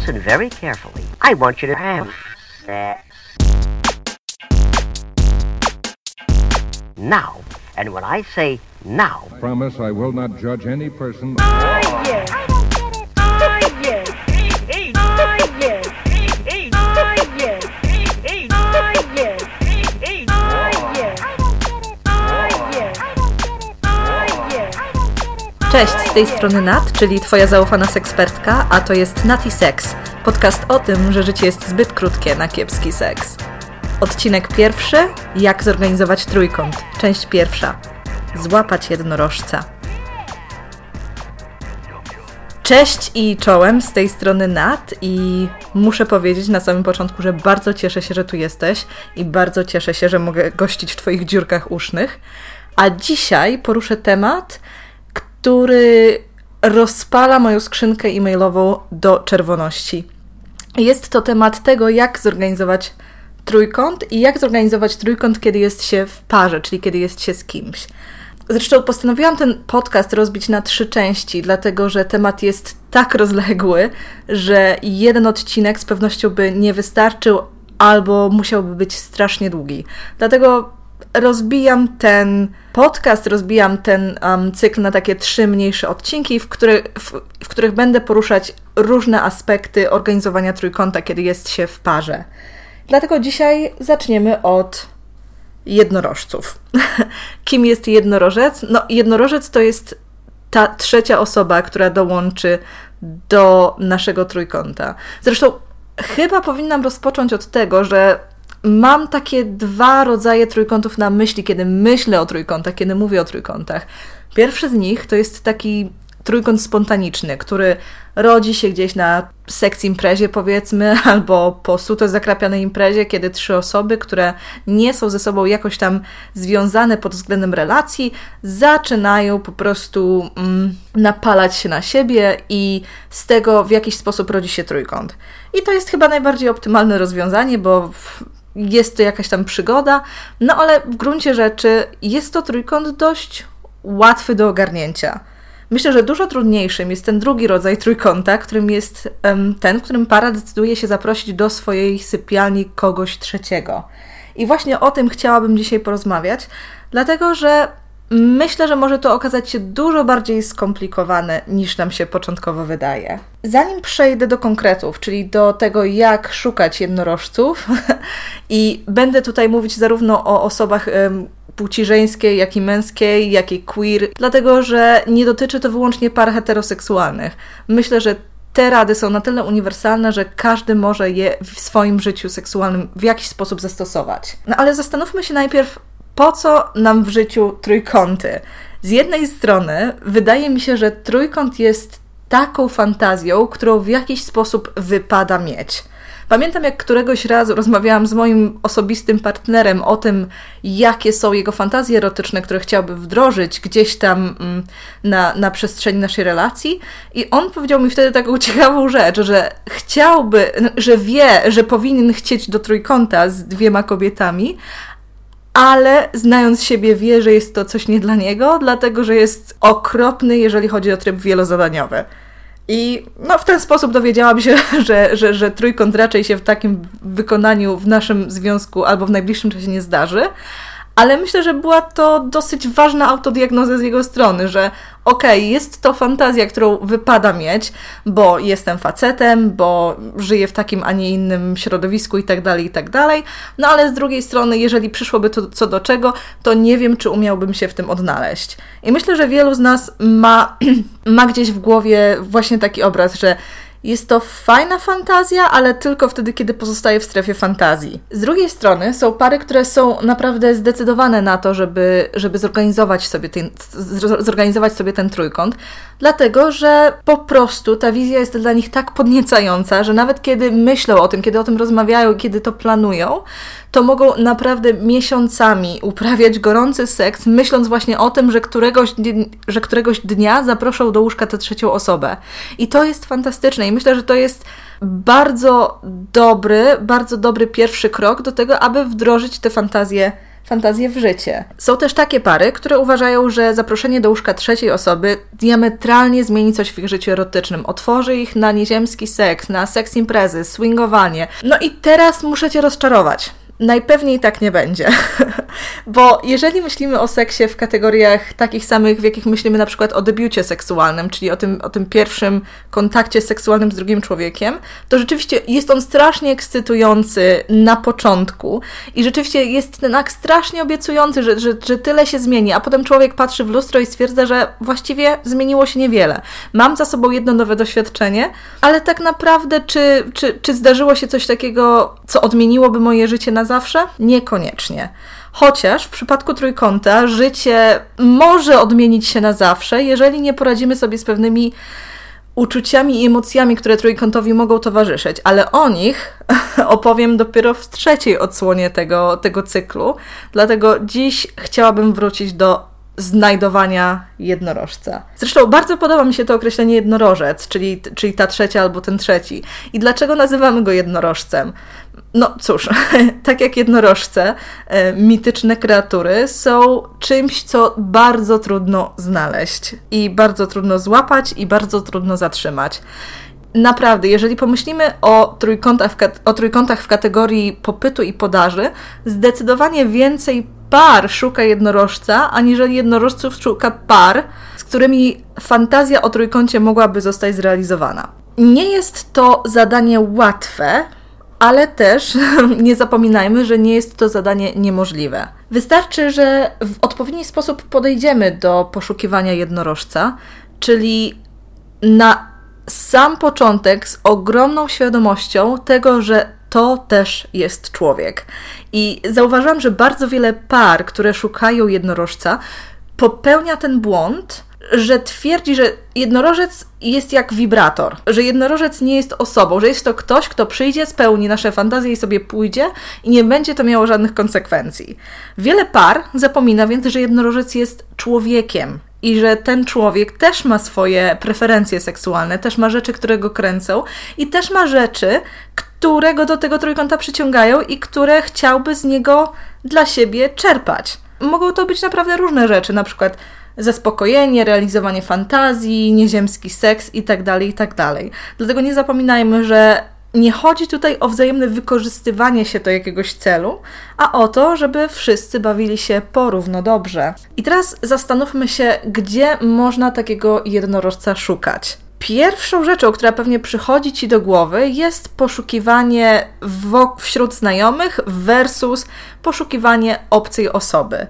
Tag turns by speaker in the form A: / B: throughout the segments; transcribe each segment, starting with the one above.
A: listen very carefully. I want you to have sex. Now. And when I say now,
B: Promise I will not judge any person.
C: Oh, Cześć, z tej strony Nat, czyli Twoja zaufana sekspertka, a to jest Nati Sex, podcast o tym, że życie jest zbyt krótkie na kiepski seks. Odcinek pierwszy, jak zorganizować trójkąt, część pierwsza, złapać jednorożca. Cześć i czołem, z tej strony Nat i muszę powiedzieć na samym początku, że bardzo cieszę się, że tu jesteś i bardzo cieszę się, że mogę gościć w Twoich dziurkach usznych. A dzisiaj poruszę temat, który rozpala moją skrzynkę e-mailową do czerwoności. Jest to temat tego, jak zorganizować trójkąt i jak zorganizować trójkąt, kiedy jest się w parze, czyli kiedy jest się z kimś. Zresztą postanowiłam ten podcast rozbić na trzy części, dlatego że temat jest tak rozległy, że jeden odcinek z pewnością by nie wystarczył albo musiałby być strasznie długi. Dlatego rozbijam ten podcast, rozbijam ten um, cykl na takie trzy mniejsze odcinki, w, w, w których będę poruszać różne aspekty organizowania trójkąta, kiedy jest się w parze. Dlatego dzisiaj zaczniemy od jednorożców. Kim jest jednorożec? No, jednorożec to jest ta trzecia osoba, która dołączy do naszego trójkąta. Zresztą chyba powinnam rozpocząć od tego, że mam takie dwa rodzaje trójkątów na myśli, kiedy myślę o trójkątach, kiedy mówię o trójkątach. Pierwszy z nich to jest taki trójkąt spontaniczny, który rodzi się gdzieś na seks imprezie powiedzmy, albo po suto zakrapianej imprezie, kiedy trzy osoby, które nie są ze sobą jakoś tam związane pod względem relacji, zaczynają po prostu mm, napalać się na siebie i z tego w jakiś sposób rodzi się trójkąt. I to jest chyba najbardziej optymalne rozwiązanie, bo w, jest to jakaś tam przygoda, no ale w gruncie rzeczy jest to trójkąt dość łatwy do ogarnięcia. Myślę, że dużo trudniejszym jest ten drugi rodzaj trójkąta, którym jest ten, w którym para decyduje się zaprosić do swojej sypialni kogoś trzeciego. I właśnie o tym chciałabym dzisiaj porozmawiać, dlatego że myślę, że może to okazać się dużo bardziej skomplikowane niż nam się początkowo wydaje. Zanim przejdę do konkretów, czyli do tego, jak szukać jednorożców, i będę tutaj mówić zarówno o osobach um, płci żeńskiej, jak i męskiej, jak i queer, dlatego że nie dotyczy to wyłącznie par heteroseksualnych. Myślę, że te rady są na tyle uniwersalne, że każdy może je w swoim życiu seksualnym w jakiś sposób zastosować. No ale zastanówmy się najpierw, po co nam w życiu trójkąty? Z jednej strony wydaje mi się, że trójkąt jest taką fantazją, którą w jakiś sposób wypada mieć. Pamiętam, jak któregoś razu rozmawiałam z moim osobistym partnerem o tym, jakie są jego fantazje erotyczne, które chciałby wdrożyć gdzieś tam mm, na, na przestrzeni naszej relacji. I on powiedział mi wtedy taką ciekawą rzecz, że chciałby, że wie, że powinien chcieć do trójkąta z dwiema kobietami, ale znając siebie wie, że jest to coś nie dla niego, dlatego że jest okropny, jeżeli chodzi o tryb wielozadaniowy. I no, w ten sposób dowiedziałam się, że, że, że trójkąt raczej się w takim wykonaniu w naszym związku albo w najbliższym czasie nie zdarzy ale myślę, że była to dosyć ważna autodiagnoza z jego strony, że okej, okay, jest to fantazja, którą wypada mieć, bo jestem facetem, bo żyję w takim, a nie innym środowisku i tak dalej, i tak dalej. No ale z drugiej strony, jeżeli przyszłoby to co do czego, to nie wiem, czy umiałbym się w tym odnaleźć. I myślę, że wielu z nas ma, ma gdzieś w głowie właśnie taki obraz, że jest to fajna fantazja, ale tylko wtedy, kiedy pozostaje w strefie fantazji. Z drugiej strony są pary, które są naprawdę zdecydowane na to, żeby, żeby zorganizować, sobie ten, zorganizować sobie ten trójkąt, dlatego że po prostu ta wizja jest dla nich tak podniecająca, że nawet kiedy myślą o tym, kiedy o tym rozmawiają, kiedy to planują, to mogą naprawdę miesiącami uprawiać gorący seks, myśląc właśnie o tym, że któregoś, że któregoś dnia zaproszą do łóżka tę trzecią osobę. I to jest fantastyczne i myślę, że to jest bardzo dobry, bardzo dobry pierwszy krok do tego, aby wdrożyć tę fantazję fantazję w życie. Są też takie pary, które uważają, że zaproszenie do łóżka trzeciej osoby diametralnie zmieni coś w ich życiu erotycznym. Otworzy ich na nieziemski seks, na seks imprezy, swingowanie. No i teraz muszę Cię rozczarować. Najpewniej tak nie będzie. Bo jeżeli myślimy o seksie w kategoriach takich samych, w jakich myślimy na przykład o debiucie seksualnym, czyli o tym, o tym pierwszym kontakcie seksualnym z drugim człowiekiem, to rzeczywiście jest on strasznie ekscytujący na początku i rzeczywiście jest ten akt strasznie obiecujący, że, że, że tyle się zmieni, a potem człowiek patrzy w lustro i stwierdza, że właściwie zmieniło się niewiele. Mam za sobą jedno nowe doświadczenie, ale tak naprawdę czy, czy, czy zdarzyło się coś takiego, co odmieniłoby moje życie na zawsze? Niekoniecznie. Chociaż w przypadku trójkąta życie może odmienić się na zawsze, jeżeli nie poradzimy sobie z pewnymi uczuciami i emocjami, które trójkątowi mogą towarzyszyć, ale o nich opowiem dopiero w trzeciej odsłonie tego, tego cyklu. Dlatego dziś chciałabym wrócić do znajdowania jednorożca. Zresztą bardzo podoba mi się to określenie jednorożec, czyli, czyli ta trzecia albo ten trzeci. I dlaczego nazywamy go jednorożcem? No cóż, tak jak jednorożce, e, mityczne kreatury są czymś, co bardzo trudno znaleźć i bardzo trudno złapać i bardzo trudno zatrzymać. Naprawdę, jeżeli pomyślimy o trójkątach, o trójkątach w kategorii popytu i podaży, zdecydowanie więcej par szuka jednorożca, aniżeli jednorożców szuka par, z którymi fantazja o trójkącie mogłaby zostać zrealizowana. Nie jest to zadanie łatwe, ale też nie zapominajmy, że nie jest to zadanie niemożliwe. Wystarczy, że w odpowiedni sposób podejdziemy do poszukiwania jednorożca, czyli na sam początek z ogromną świadomością tego, że to też jest człowiek. I zauważam, że bardzo wiele par, które szukają jednorożca, popełnia ten błąd, że twierdzi, że jednorożec jest jak wibrator, że jednorożec nie jest osobą, że jest to ktoś, kto przyjdzie, spełni nasze fantazje i sobie pójdzie i nie będzie to miało żadnych konsekwencji. Wiele par zapomina więc, że jednorożec jest człowiekiem i że ten człowiek też ma swoje preferencje seksualne, też ma rzeczy, które go kręcą i też ma rzeczy, które go do tego trójkąta przyciągają i które chciałby z niego dla siebie czerpać. Mogą to być naprawdę różne rzeczy, na przykład zaspokojenie, realizowanie fantazji, nieziemski seks itd., tak itd. Tak Dlatego nie zapominajmy, że nie chodzi tutaj o wzajemne wykorzystywanie się do jakiegoś celu, a o to, żeby wszyscy bawili się porówno dobrze. I teraz zastanówmy się, gdzie można takiego jednorożca szukać. Pierwszą rzeczą, która pewnie przychodzi Ci do głowy, jest poszukiwanie wśród znajomych versus poszukiwanie obcej osoby.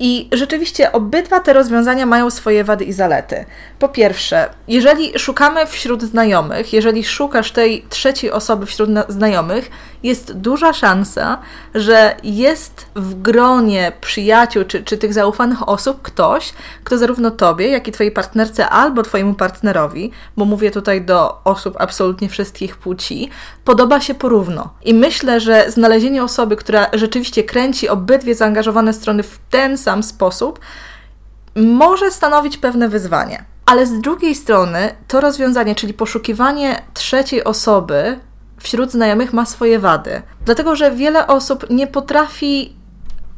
C: I rzeczywiście obydwa te rozwiązania mają swoje wady i zalety. Po pierwsze, jeżeli szukamy wśród znajomych, jeżeli szukasz tej trzeciej osoby wśród znajomych, jest duża szansa, że jest w gronie przyjaciół czy, czy tych zaufanych osób ktoś, kto zarówno tobie, jak i twojej partnerce albo twojemu partnerowi, bo mówię tutaj do osób absolutnie wszystkich płci, podoba się porówno. I myślę, że znalezienie osoby, która rzeczywiście kręci obydwie zaangażowane strony w ten sam sposób, może stanowić pewne wyzwanie. Ale z drugiej strony to rozwiązanie, czyli poszukiwanie trzeciej osoby wśród znajomych ma swoje wady. Dlatego, że wiele osób nie potrafi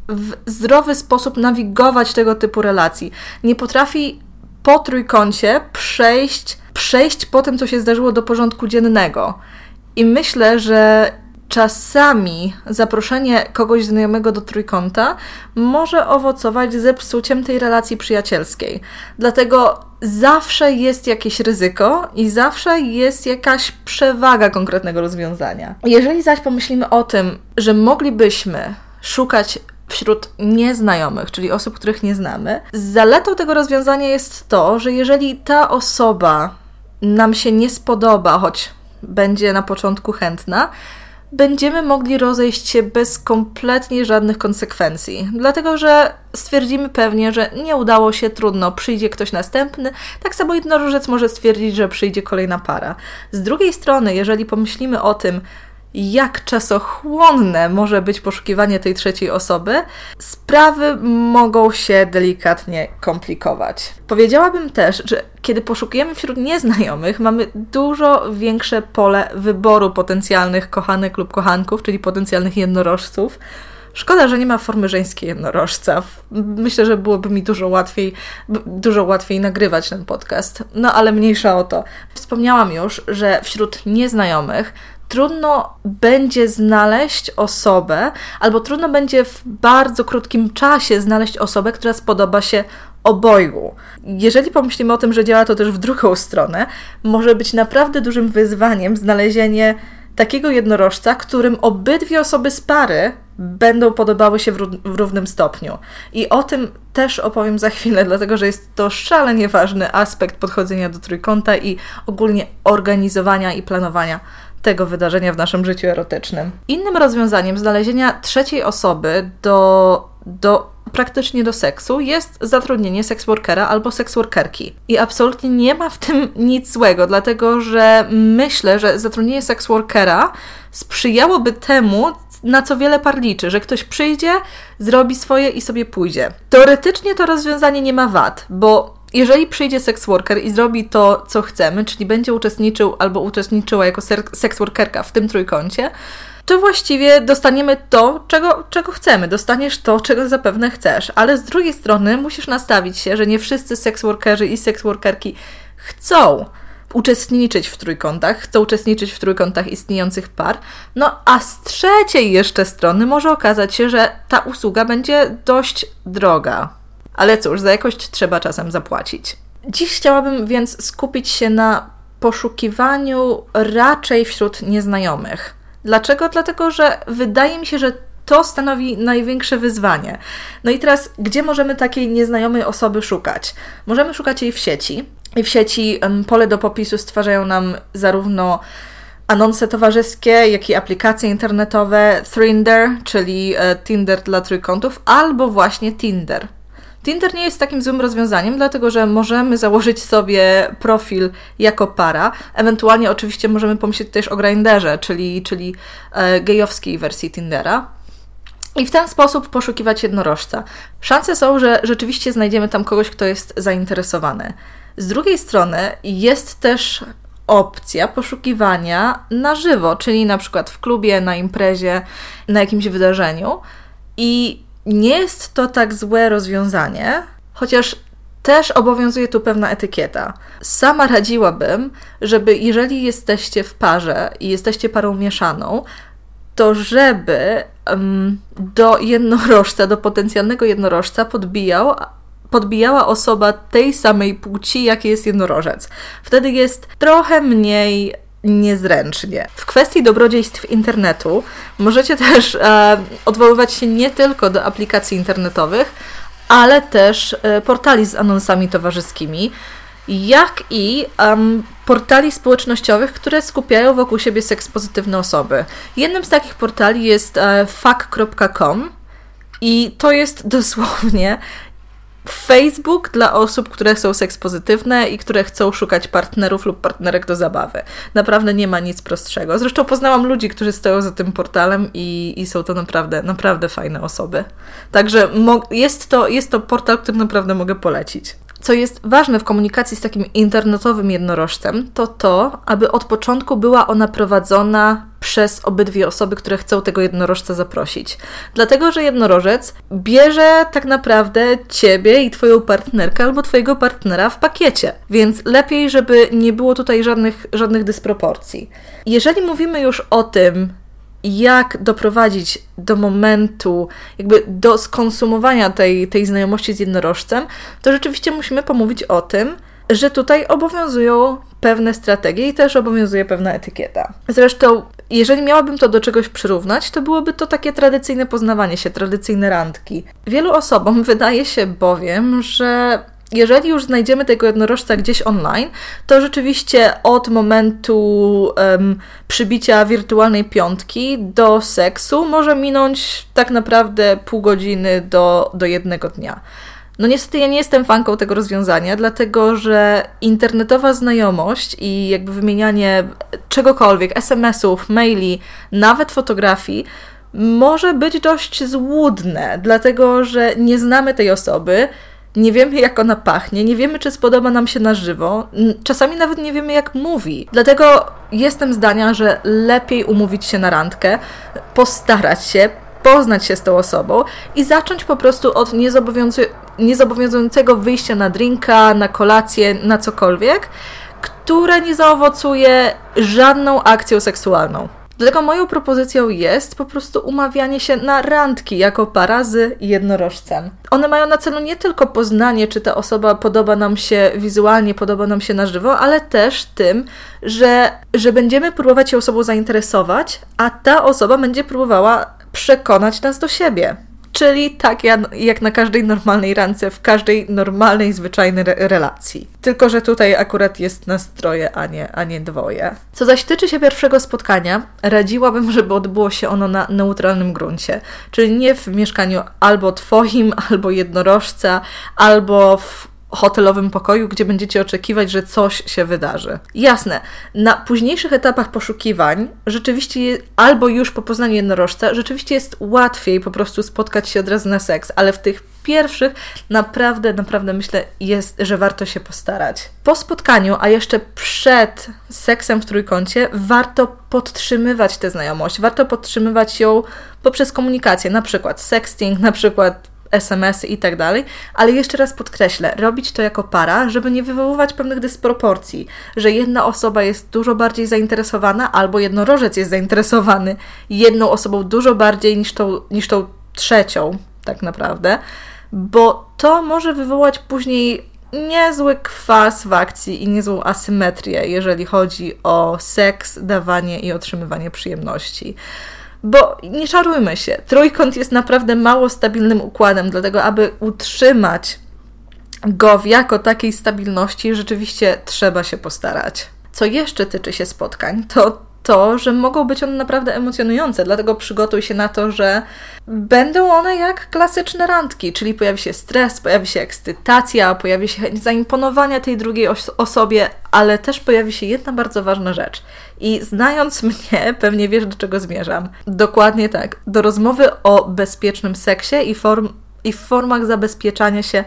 C: w zdrowy sposób nawigować tego typu relacji. Nie potrafi po trójkącie przejść, przejść po tym, co się zdarzyło do porządku dziennego. I myślę, że czasami zaproszenie kogoś znajomego do trójkąta może owocować zepsuciem tej relacji przyjacielskiej. Dlatego zawsze jest jakieś ryzyko i zawsze jest jakaś przewaga konkretnego rozwiązania. Jeżeli zaś pomyślimy o tym, że moglibyśmy szukać wśród nieznajomych, czyli osób, których nie znamy, zaletą tego rozwiązania jest to, że jeżeli ta osoba nam się nie spodoba, choć będzie na początku chętna, będziemy mogli rozejść się bez kompletnie żadnych konsekwencji, dlatego że stwierdzimy pewnie, że nie udało się, trudno, przyjdzie ktoś następny. Tak samo jednorożec może stwierdzić, że przyjdzie kolejna para. Z drugiej strony, jeżeli pomyślimy o tym, jak czasochłonne może być poszukiwanie tej trzeciej osoby, sprawy mogą się delikatnie komplikować. Powiedziałabym też, że kiedy poszukujemy wśród nieznajomych, mamy dużo większe pole wyboru potencjalnych kochanek lub kochanków, czyli potencjalnych jednorożców, Szkoda, że nie ma formy żeńskiej jednorożca. Myślę, że byłoby mi dużo łatwiej, dużo łatwiej nagrywać ten podcast. No ale mniejsza o to. Wspomniałam już, że wśród nieznajomych trudno będzie znaleźć osobę, albo trudno będzie w bardzo krótkim czasie znaleźć osobę, która spodoba się obojgu. Jeżeli pomyślimy o tym, że działa to też w drugą stronę, może być naprawdę dużym wyzwaniem znalezienie takiego jednorożca, którym obydwie osoby z pary będą podobały się w, w, równym stopniu. I o tym też opowiem za chwilę, dlatego że jest to szalenie ważny aspekt podchodzenia do trójkąta i ogólnie organizowania i planowania tego wydarzenia w naszym życiu erotycznym. Innym rozwiązaniem znalezienia trzeciej osoby do, do praktycznie do seksu jest zatrudnienie seksworkera albo seksworkerki. I absolutnie nie ma w tym nic złego, dlatego że myślę, że zatrudnienie seksworkera sprzyjałoby temu, na co wiele par liczy, że ktoś przyjdzie, zrobi swoje i sobie pójdzie. Teoretycznie to rozwiązanie nie ma wad, bo jeżeli przyjdzie seksworker i zrobi to, co chcemy, czyli będzie uczestniczył albo uczestniczyła jako seksworkerka w tym trójkącie, to właściwie dostaniemy to, czego, czego chcemy. Dostaniesz to, czego zapewne chcesz. Ale z drugiej strony musisz nastawić się, że nie wszyscy seksworkerzy i seksworkerki chcą uczestniczyć w trójkątach, chcą uczestniczyć w trójkątach istniejących par. No a z trzeciej jeszcze strony może okazać się, że ta usługa będzie dość droga. Ale cóż, za jakość trzeba czasem zapłacić. Dziś chciałabym więc skupić się na poszukiwaniu raczej wśród nieznajomych. Dlaczego? Dlatego, że wydaje mi się, że to stanowi największe wyzwanie. No i teraz, gdzie możemy takiej nieznajomej osoby szukać? Możemy szukać jej w sieci. I w sieci pole do popisu stwarzają nam zarówno anonse towarzyskie, jak i aplikacje internetowe, Thrinder, czyli e, Tinder dla trójkątów, albo właśnie Tinder. Tinder nie jest takim złym rozwiązaniem, dlatego że możemy założyć sobie profil jako para. Ewentualnie oczywiście możemy pomyśleć też o Grinderze, czyli, czyli e, gejowskiej wersji Tindera. I w ten sposób poszukiwać jednorożca. Szanse są, że rzeczywiście znajdziemy tam kogoś, kto jest zainteresowany. Z drugiej strony jest też opcja poszukiwania na żywo, czyli na przykład w klubie, na imprezie, na jakimś wydarzeniu. I nie jest to tak złe rozwiązanie, chociaż też obowiązuje tu pewna etykieta. Sama radziłabym, żeby jeżeli jesteście w parze i jesteście parą mieszaną, to żeby um, do jednorożca, do potencjalnego jednorożca podbijał, podbijała osoba tej samej płci, jakie jest jednorożec. Wtedy jest trochę mniej niezręcznie. W kwestii dobrodziejstw internetu możecie też e, odwoływać się nie tylko do aplikacji internetowych, ale też e, portali z anonsami towarzyskimi, jak i um, portali społecznościowych, które skupiają wokół siebie sekspozytywne osoby. Jednym z takich portali jest e, fuck.com i to jest dosłownie Facebook dla osób, które są sekspozytywne i które chcą szukać partnerów lub partnerek do zabawy. Naprawdę nie ma nic prostszego. Zresztą poznałam ludzi, którzy stoją za tym portalem i, i są to naprawdę, naprawdę fajne osoby. Także jest to, jest to portal, który naprawdę mogę polecić. Co jest ważne w komunikacji z takim internetowym jednorożcem, to to, aby od początku była ona prowadzona przez obydwie osoby, które chcą tego jednorożca zaprosić. Dlatego, że jednorożec bierze tak naprawdę ciebie i twoją partnerkę albo twojego partnera w pakiecie. Więc lepiej, żeby nie było tutaj żadnych, żadnych dysproporcji. Jeżeli mówimy już o tym, jak doprowadzić do momentu, jakby do skonsumowania tej, tej znajomości z jednorożcem, to rzeczywiście musimy pomówić o tym, że tutaj obowiązują pewne strategie i też obowiązuje pewna etykieta. Zresztą, jeżeli miałabym to do czegoś przyrównać, to byłoby to takie tradycyjne poznawanie się, tradycyjne randki. Wielu osobom wydaje się bowiem, że jeżeli już znajdziemy tego jednorożca gdzieś online, to rzeczywiście od momentu um, przybicia wirtualnej piątki do seksu może minąć tak naprawdę pół godziny do, do jednego dnia. No niestety ja nie jestem fanką tego rozwiązania, dlatego że internetowa znajomość i jakby wymienianie czegokolwiek, SMS-ów, maili, nawet fotografii, może być dość złudne, dlatego że nie znamy tej osoby, nie wiemy, jak ona pachnie, nie wiemy, czy spodoba nam się na żywo, czasami nawet nie wiemy, jak mówi. Dlatego jestem zdania, że lepiej umówić się na randkę, postarać się, zapoznać się z tą osobą i zacząć po prostu od niezobowiązu niezobowiązującego wyjścia na drinka, na kolację, na cokolwiek, które nie zaowocuje żadną akcją seksualną. Dlatego moją propozycją jest po prostu umawianie się na randki jako para z jednorożcem. One mają na celu nie tylko poznanie, czy ta osoba podoba nam się wizualnie, podoba nam się na żywo, ale też tym, że, że będziemy próbować się osobą zainteresować, a ta osoba będzie próbowała przekonać nas do siebie. Czyli tak jak na każdej normalnej rance, w każdej normalnej, zwyczajnej re relacji. Tylko, że tutaj akurat jest nastroje, a nie, a nie dwoje. Co zaś tyczy się pierwszego spotkania, radziłabym, żeby odbyło się ono na neutralnym gruncie. Czyli nie w mieszkaniu albo twoim, albo jednorożca, albo w hotelowym pokoju, gdzie będziecie oczekiwać, że coś się wydarzy. Jasne, na późniejszych etapach poszukiwań, rzeczywiście, albo już po poznaniu jednorożca, rzeczywiście jest łatwiej po prostu spotkać się od razu na seks, ale w tych pierwszych naprawdę, naprawdę myślę, jest, że warto się postarać. Po spotkaniu, a jeszcze przed seksem w trójkącie, warto podtrzymywać tę znajomość, warto podtrzymywać ją poprzez komunikację, na przykład sexting, na przykład SMS-y i tak dalej, ale jeszcze raz podkreślę, robić to jako para, żeby nie wywoływać pewnych dysproporcji, że jedna osoba jest dużo bardziej zainteresowana, albo jednorożec jest zainteresowany jedną osobą dużo bardziej niż tą, niż tą trzecią, tak naprawdę, bo to może wywołać później niezły kwas w akcji i niezłą asymetrię, jeżeli chodzi o seks, dawanie i otrzymywanie przyjemności. Bo nie czarujmy się, trójkąt jest naprawdę mało stabilnym układem, dlatego aby utrzymać go w jako takiej stabilności, rzeczywiście trzeba się postarać. Co jeszcze tyczy się spotkań, to to, że mogą być one naprawdę emocjonujące, dlatego przygotuj się na to, że będą one jak klasyczne randki, czyli pojawi się stres, pojawi się ekscytacja, pojawi się chęć zaimponowania tej drugiej os osobie, ale też pojawi się jedna bardzo ważna rzecz. I znając mnie, pewnie wiesz, do czego zmierzam. Dokładnie tak. Do rozmowy o bezpiecznym seksie i, form i formach zabezpieczania się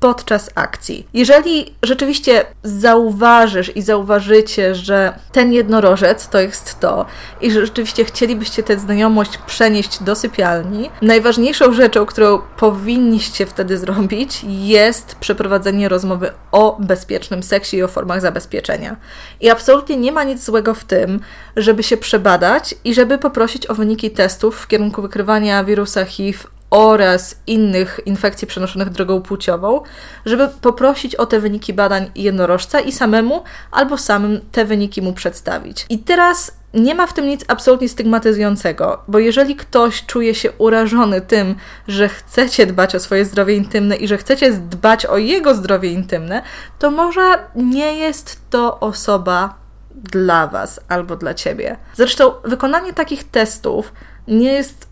C: podczas akcji. Jeżeli rzeczywiście zauważysz i zauważycie, że ten jednorożec to jest to i że rzeczywiście chcielibyście tę znajomość przenieść do sypialni, najważniejszą rzeczą, którą powinniście wtedy zrobić, jest przeprowadzenie rozmowy o bezpiecznym seksie i o formach zabezpieczenia. I absolutnie nie ma nic złego w tym, żeby się przebadać i żeby poprosić o wyniki testów w kierunku wykrywania wirusa HIV oraz innych infekcji przenoszonych drogą płciową, żeby poprosić o te wyniki badań jednorożca i samemu albo samym te wyniki mu przedstawić. I teraz nie ma w tym nic absolutnie stygmatyzującego, bo jeżeli ktoś czuje się urażony tym, że chcecie dbać o swoje zdrowie intymne i że chcecie dbać o jego zdrowie intymne, to może nie jest to osoba dla Was albo dla Ciebie. Zresztą wykonanie takich testów nie jest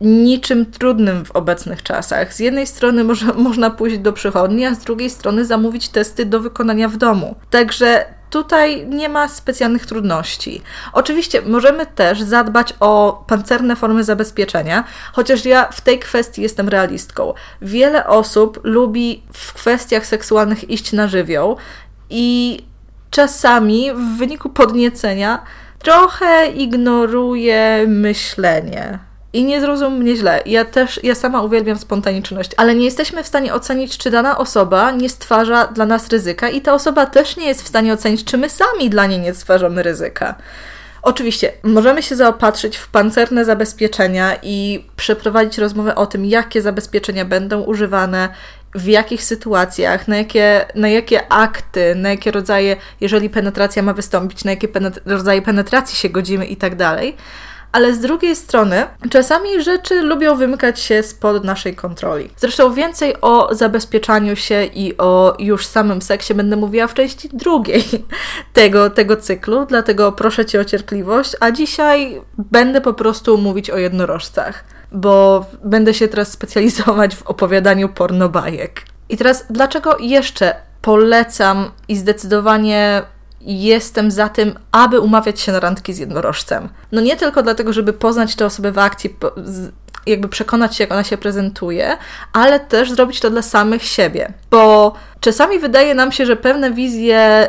C: niczym trudnym w obecnych czasach. Z jednej strony może, można pójść do przychodni, a z drugiej strony zamówić testy do wykonania w domu. Także tutaj nie ma specjalnych trudności. Oczywiście możemy też zadbać o pancerne formy zabezpieczenia, chociaż ja w tej kwestii jestem realistką. Wiele osób lubi w kwestiach seksualnych iść na żywioł i czasami w wyniku podniecenia trochę ignoruje myślenie i nie zrozum mnie źle. Ja też, ja sama uwielbiam spontaniczność, ale nie jesteśmy w stanie ocenić, czy dana osoba nie stwarza dla nas ryzyka i ta osoba też nie jest w stanie ocenić, czy my sami dla niej nie stwarzamy ryzyka. Oczywiście, możemy się zaopatrzyć w pancerne zabezpieczenia i przeprowadzić rozmowę o tym, jakie zabezpieczenia będą używane, w jakich sytuacjach, na jakie, na jakie akty, na jakie rodzaje, jeżeli penetracja ma wystąpić, na jakie rodzaje penetracji się godzimy i tak dalej ale z drugiej strony czasami rzeczy lubią wymykać się spod naszej kontroli. Zresztą więcej o zabezpieczaniu się i o już samym seksie będę mówiła w części drugiej tego, tego cyklu, dlatego proszę Cię o cierpliwość, a dzisiaj będę po prostu mówić o jednorożcach, bo będę się teraz specjalizować w opowiadaniu pornobajek. I teraz dlaczego jeszcze polecam i zdecydowanie jestem za tym, aby umawiać się na randki z jednorożcem. No nie tylko dlatego, żeby poznać tę osobę w akcji, jakby przekonać się, jak ona się prezentuje, ale też zrobić to dla samych siebie. Bo czasami wydaje nam się, że pewne wizje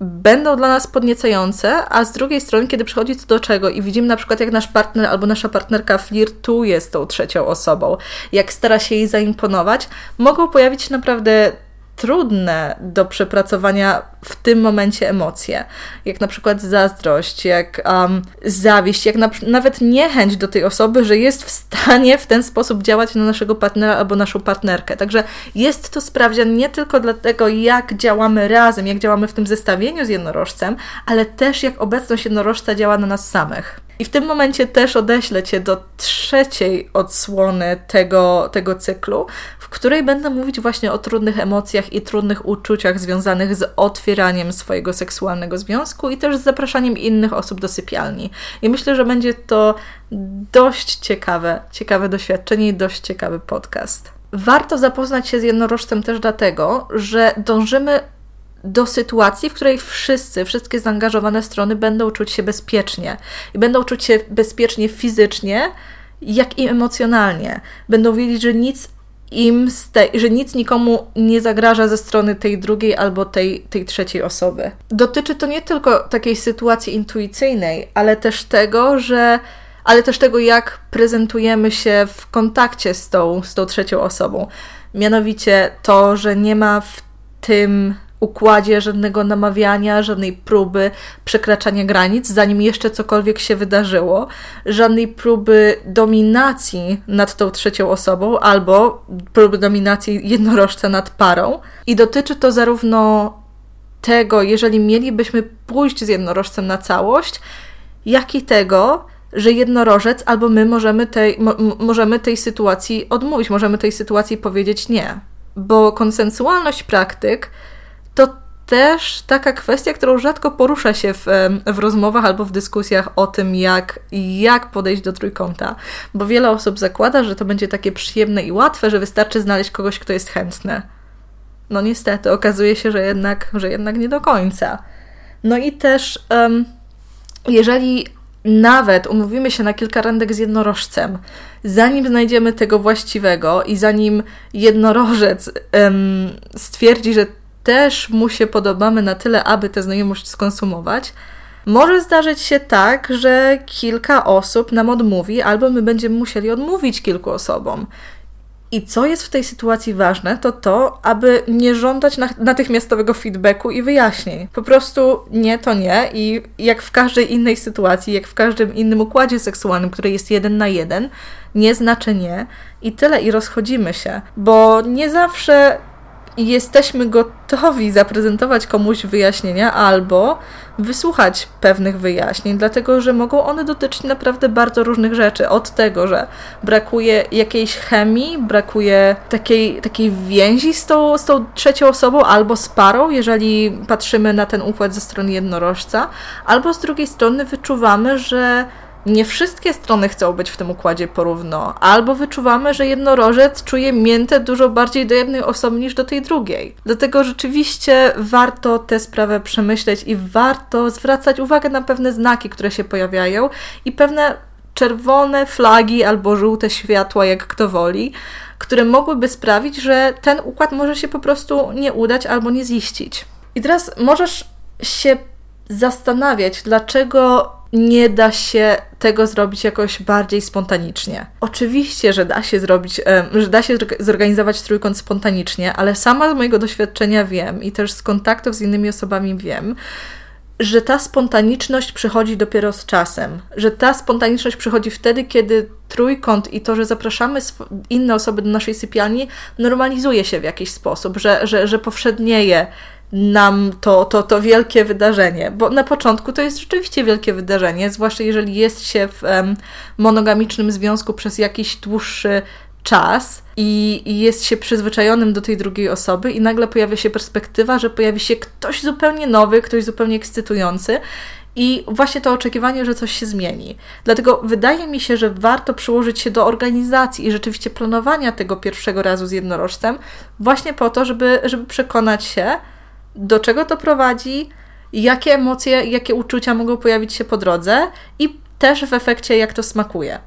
C: będą dla nas podniecające, a z drugiej strony, kiedy przychodzi to do czego i widzimy na przykład, jak nasz partner albo nasza partnerka flirtuje z tą trzecią osobą, jak stara się jej zaimponować, mogą pojawić się naprawdę trudne do przepracowania w tym momencie emocje, jak na przykład zazdrość, jak um, zawiść, jak na, nawet niechęć do tej osoby, że jest w stanie w ten sposób działać na naszego partnera albo naszą partnerkę. Także jest to sprawdzian nie tylko dlatego, jak działamy razem, jak działamy w tym zestawieniu z jednorożcem, ale też jak obecność jednorożca działa na nas samych. I w tym momencie też odeślę Cię do trzeciej odsłony tego, tego cyklu, w której będę mówić właśnie o trudnych emocjach i trudnych uczuciach związanych z otwieraniem swojego seksualnego związku i też z zapraszaniem innych osób do sypialni. I myślę, że będzie to dość ciekawe, ciekawe doświadczenie i dość ciekawy podcast. Warto zapoznać się z jednorożcem też dlatego, że dążymy do sytuacji, w której wszyscy, wszystkie zaangażowane strony będą czuć się bezpiecznie i będą czuć się bezpiecznie fizycznie, jak i emocjonalnie. Będą wiedzieć, że nic im że nic nikomu nie zagraża ze strony tej drugiej albo tej, tej trzeciej osoby. Dotyczy to nie tylko takiej sytuacji intuicyjnej, ale też tego, że ale też tego, jak prezentujemy się w kontakcie z tą, z tą trzecią osobą. Mianowicie to, że nie ma w tym układzie żadnego namawiania, żadnej próby przekraczania granic, zanim jeszcze cokolwiek się wydarzyło, żadnej próby dominacji nad tą trzecią osobą albo próby dominacji jednorożca nad parą. I dotyczy to zarówno tego, jeżeli mielibyśmy pójść z jednorożcem na całość, jak i tego, że jednorożec albo my możemy tej, mo, możemy tej sytuacji odmówić, możemy tej sytuacji powiedzieć nie. Bo konsensualność praktyk też taka kwestia, którą rzadko porusza się w, w rozmowach albo w dyskusjach o tym, jak, jak podejść do trójkąta, bo wiele osób zakłada, że to będzie takie przyjemne i łatwe, że wystarczy znaleźć kogoś, kto jest chętny. No niestety, okazuje się, że jednak, że jednak nie do końca. No i też, um, jeżeli nawet umówimy się na kilka randek z jednorożcem, zanim znajdziemy tego właściwego i zanim jednorożec um, stwierdzi, że też mu się podobamy na tyle, aby tę znajomość skonsumować, może zdarzyć się tak, że kilka osób nam odmówi, albo my będziemy musieli odmówić kilku osobom. I co jest w tej sytuacji ważne, to to, aby nie żądać natychmiastowego feedbacku i wyjaśnień. Po prostu nie, to nie. I jak w każdej innej sytuacji, jak w każdym innym układzie seksualnym, który jest jeden na jeden, nie znaczy nie. I tyle, i rozchodzimy się. Bo nie zawsze i jesteśmy gotowi zaprezentować komuś wyjaśnienia albo wysłuchać pewnych wyjaśnień, dlatego że mogą one dotyczyć naprawdę bardzo różnych rzeczy. Od tego, że brakuje jakiejś chemii, brakuje takiej, takiej więzi z tą, z tą trzecią osobą albo z parą, jeżeli patrzymy na ten układ ze strony jednorożca, albo z drugiej strony wyczuwamy, że nie wszystkie strony chcą być w tym układzie porówno, albo wyczuwamy, że jednorożec czuje miętę dużo bardziej do jednej osoby niż do tej drugiej. Dlatego rzeczywiście warto tę sprawę przemyśleć i warto zwracać uwagę na pewne znaki, które się pojawiają i pewne czerwone flagi albo żółte światła, jak kto woli, które mogłyby sprawić, że ten układ może się po prostu nie udać albo nie ziścić. I teraz możesz się zastanawiać, dlaczego nie da się tego zrobić jakoś bardziej spontanicznie. Oczywiście, że da się zrobić, że da się zorganizować trójkąt spontanicznie, ale sama z mojego doświadczenia wiem i też z kontaktów z innymi osobami wiem, że ta spontaniczność przychodzi dopiero z czasem, że ta spontaniczność przychodzi wtedy, kiedy trójkąt i to, że zapraszamy inne osoby do naszej sypialni, normalizuje się w jakiś sposób, że, że, że powszednieje nam to, to, to wielkie wydarzenie, bo na początku to jest rzeczywiście wielkie wydarzenie, zwłaszcza jeżeli jest się w monogamicznym związku przez jakiś dłuższy czas i, i, jest się przyzwyczajonym do tej drugiej osoby, i nagle pojawia się perspektywa, że pojawi się ktoś zupełnie nowy, ktoś zupełnie ekscytujący. I właśnie to oczekiwanie, że coś się zmieni. Dlatego wydaje mi się, że warto przyłożyć się do organizacji i rzeczywiście planowania tego pierwszego razu z jednorożcem, właśnie po to, żeby, żeby przekonać się, do czego to prowadzi, jakie emocje, jakie uczucia mogą pojawić się po drodze i też w efekcie, jak to smakuje.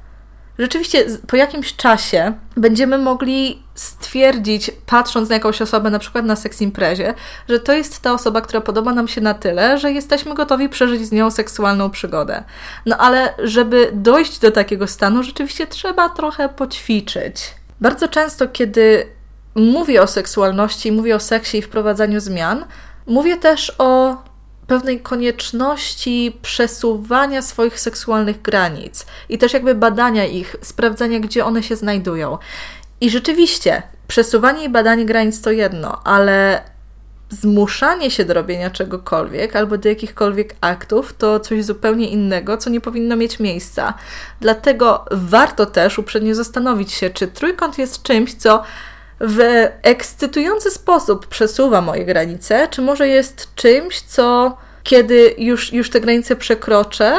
C: Rzeczywiście, po jakimś czasie będziemy mogli stwierdzić, patrząc na jakąś osobę, na przykład na seks imprezie, że to jest ta osoba, która podoba nam się na tyle, że jesteśmy gotowi przeżyć z nią seksualną przygodę. No ale żeby dojść do takiego stanu, rzeczywiście trzeba trochę poćwiczyć. Bardzo często, kiedy mówię o seksualności, mówię o seksie i wprowadzaniu zmian, mówię też o pewnej konieczności przesuwania swoich seksualnych granic i też jakby badania ich, sprawdzania, gdzie one się znajdują. I rzeczywiście, przesuwanie i badanie granic to jedno, ale zmuszanie się do robienia czegokolwiek albo do jakichkolwiek aktów to coś zupełnie innego, co nie powinno mieć miejsca. Dlatego warto też uprzednio zastanowić się, czy trójkąt jest czymś, co w ekscytujący sposób przesuwa moje granice, czy może jest czymś, co kiedy już, już te granice przekroczę,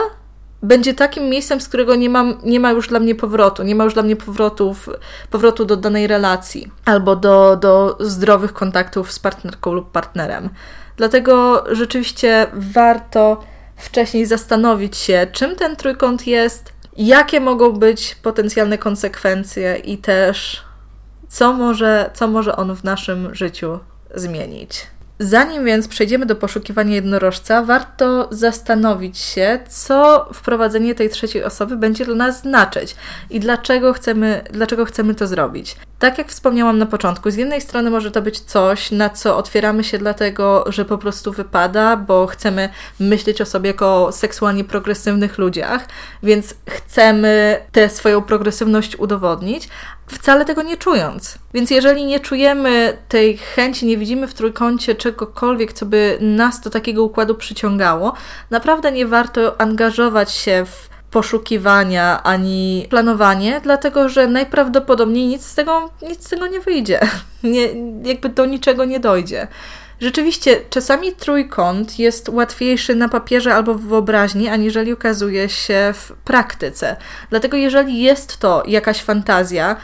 C: będzie takim miejscem, z którego nie, mam, nie ma już dla mnie powrotu, nie ma już dla mnie powrotów, powrotu do danej relacji albo do, do zdrowych kontaktów z partnerką lub partnerem. Dlatego rzeczywiście warto wcześniej zastanowić się, czym ten trójkąt jest, jakie mogą być potencjalne konsekwencje i też co może, co może on w naszym życiu zmienić. Zanim więc przejdziemy do poszukiwania jednorożca, warto zastanowić się, co wprowadzenie tej trzeciej osoby będzie dla nas znaczyć i dlaczego chcemy, dlaczego chcemy to zrobić. Tak jak wspomniałam na początku, z jednej strony może to być coś, na co otwieramy się dlatego, że po prostu wypada, bo chcemy myśleć o sobie jako seksualnie progresywnych ludziach, więc chcemy tę swoją progresywność udowodnić, wcale tego nie czując. Więc jeżeli nie czujemy tej chęci, nie widzimy w trójkącie czegokolwiek, co by nas do takiego układu przyciągało, naprawdę nie warto angażować się w poszukiwania ani planowanie, dlatego że najprawdopodobniej nic z tego, nic z tego nie wyjdzie. Nie, jakby do niczego nie dojdzie. Rzeczywiście, czasami trójkąt jest łatwiejszy na papierze albo w wyobraźni, aniżeli okazuje się w praktyce. Dlatego, jeżeli jest to jakaś fantazja,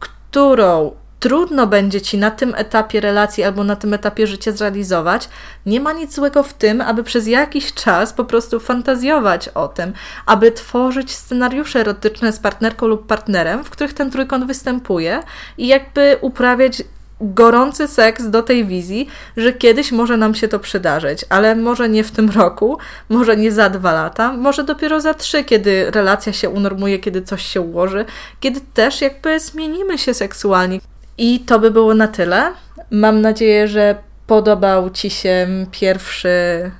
C: którą trudno będzie ci na tym etapie relacji albo na tym etapie życia zrealizować, nie ma nic złego w tym, aby przez jakiś czas po prostu fantazjować o tym, aby tworzyć scenariusze erotyczne z partnerką lub partnerem, w których ten trójkąt występuje i jakby uprawiać gorący seks do tej wizji, że kiedyś może nam się to przydarzyć, ale może nie w tym roku, może nie za dwa lata, może dopiero za trzy, kiedy relacja się unormuje, kiedy coś się ułoży, kiedy też jakby zmienimy się seksualnie. I to by było na tyle. Mam nadzieję, że podobał Ci się pierwszy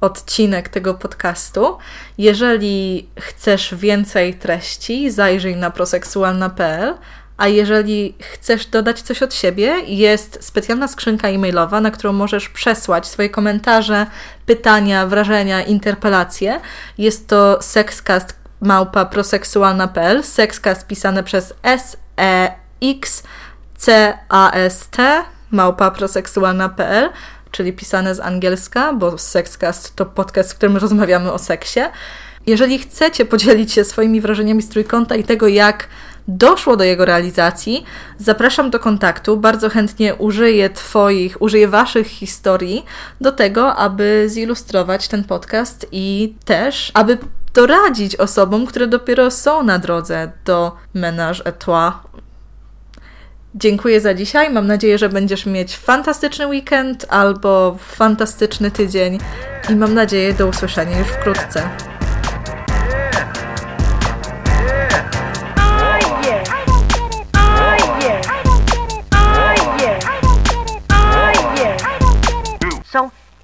C: odcinek tego podcastu. Jeżeli chcesz więcej treści, zajrzyj na proseksualna.pl. A jeżeli chcesz dodać coś od siebie, jest specjalna skrzynka e-mailowa, na którą możesz przesłać swoje komentarze, pytania, wrażenia, interpelacje. Jest to sexcast małpa proseksualna.pl, sexcast pisane przez S E X C-A-S-T, małpa proseksualna.pl, czyli pisane z angielska, bo Sexcast to podcast, w którym rozmawiamy o seksie. Jeżeli chcecie podzielić się swoimi wrażeniami z trójkąta i tego, jak doszło do jego realizacji, zapraszam do kontaktu. Bardzo chętnie użyję Twoich, użyję Waszych historii do tego, aby zilustrować ten podcast i też, aby doradzić osobom, które dopiero są na drodze do Menage à Trois Dziękuję za dzisiaj. Mam nadzieję, że będziesz mieć fantastyczny weekend albo fantastyczny tydzień i mam nadzieję do usłyszenia już wkrótce.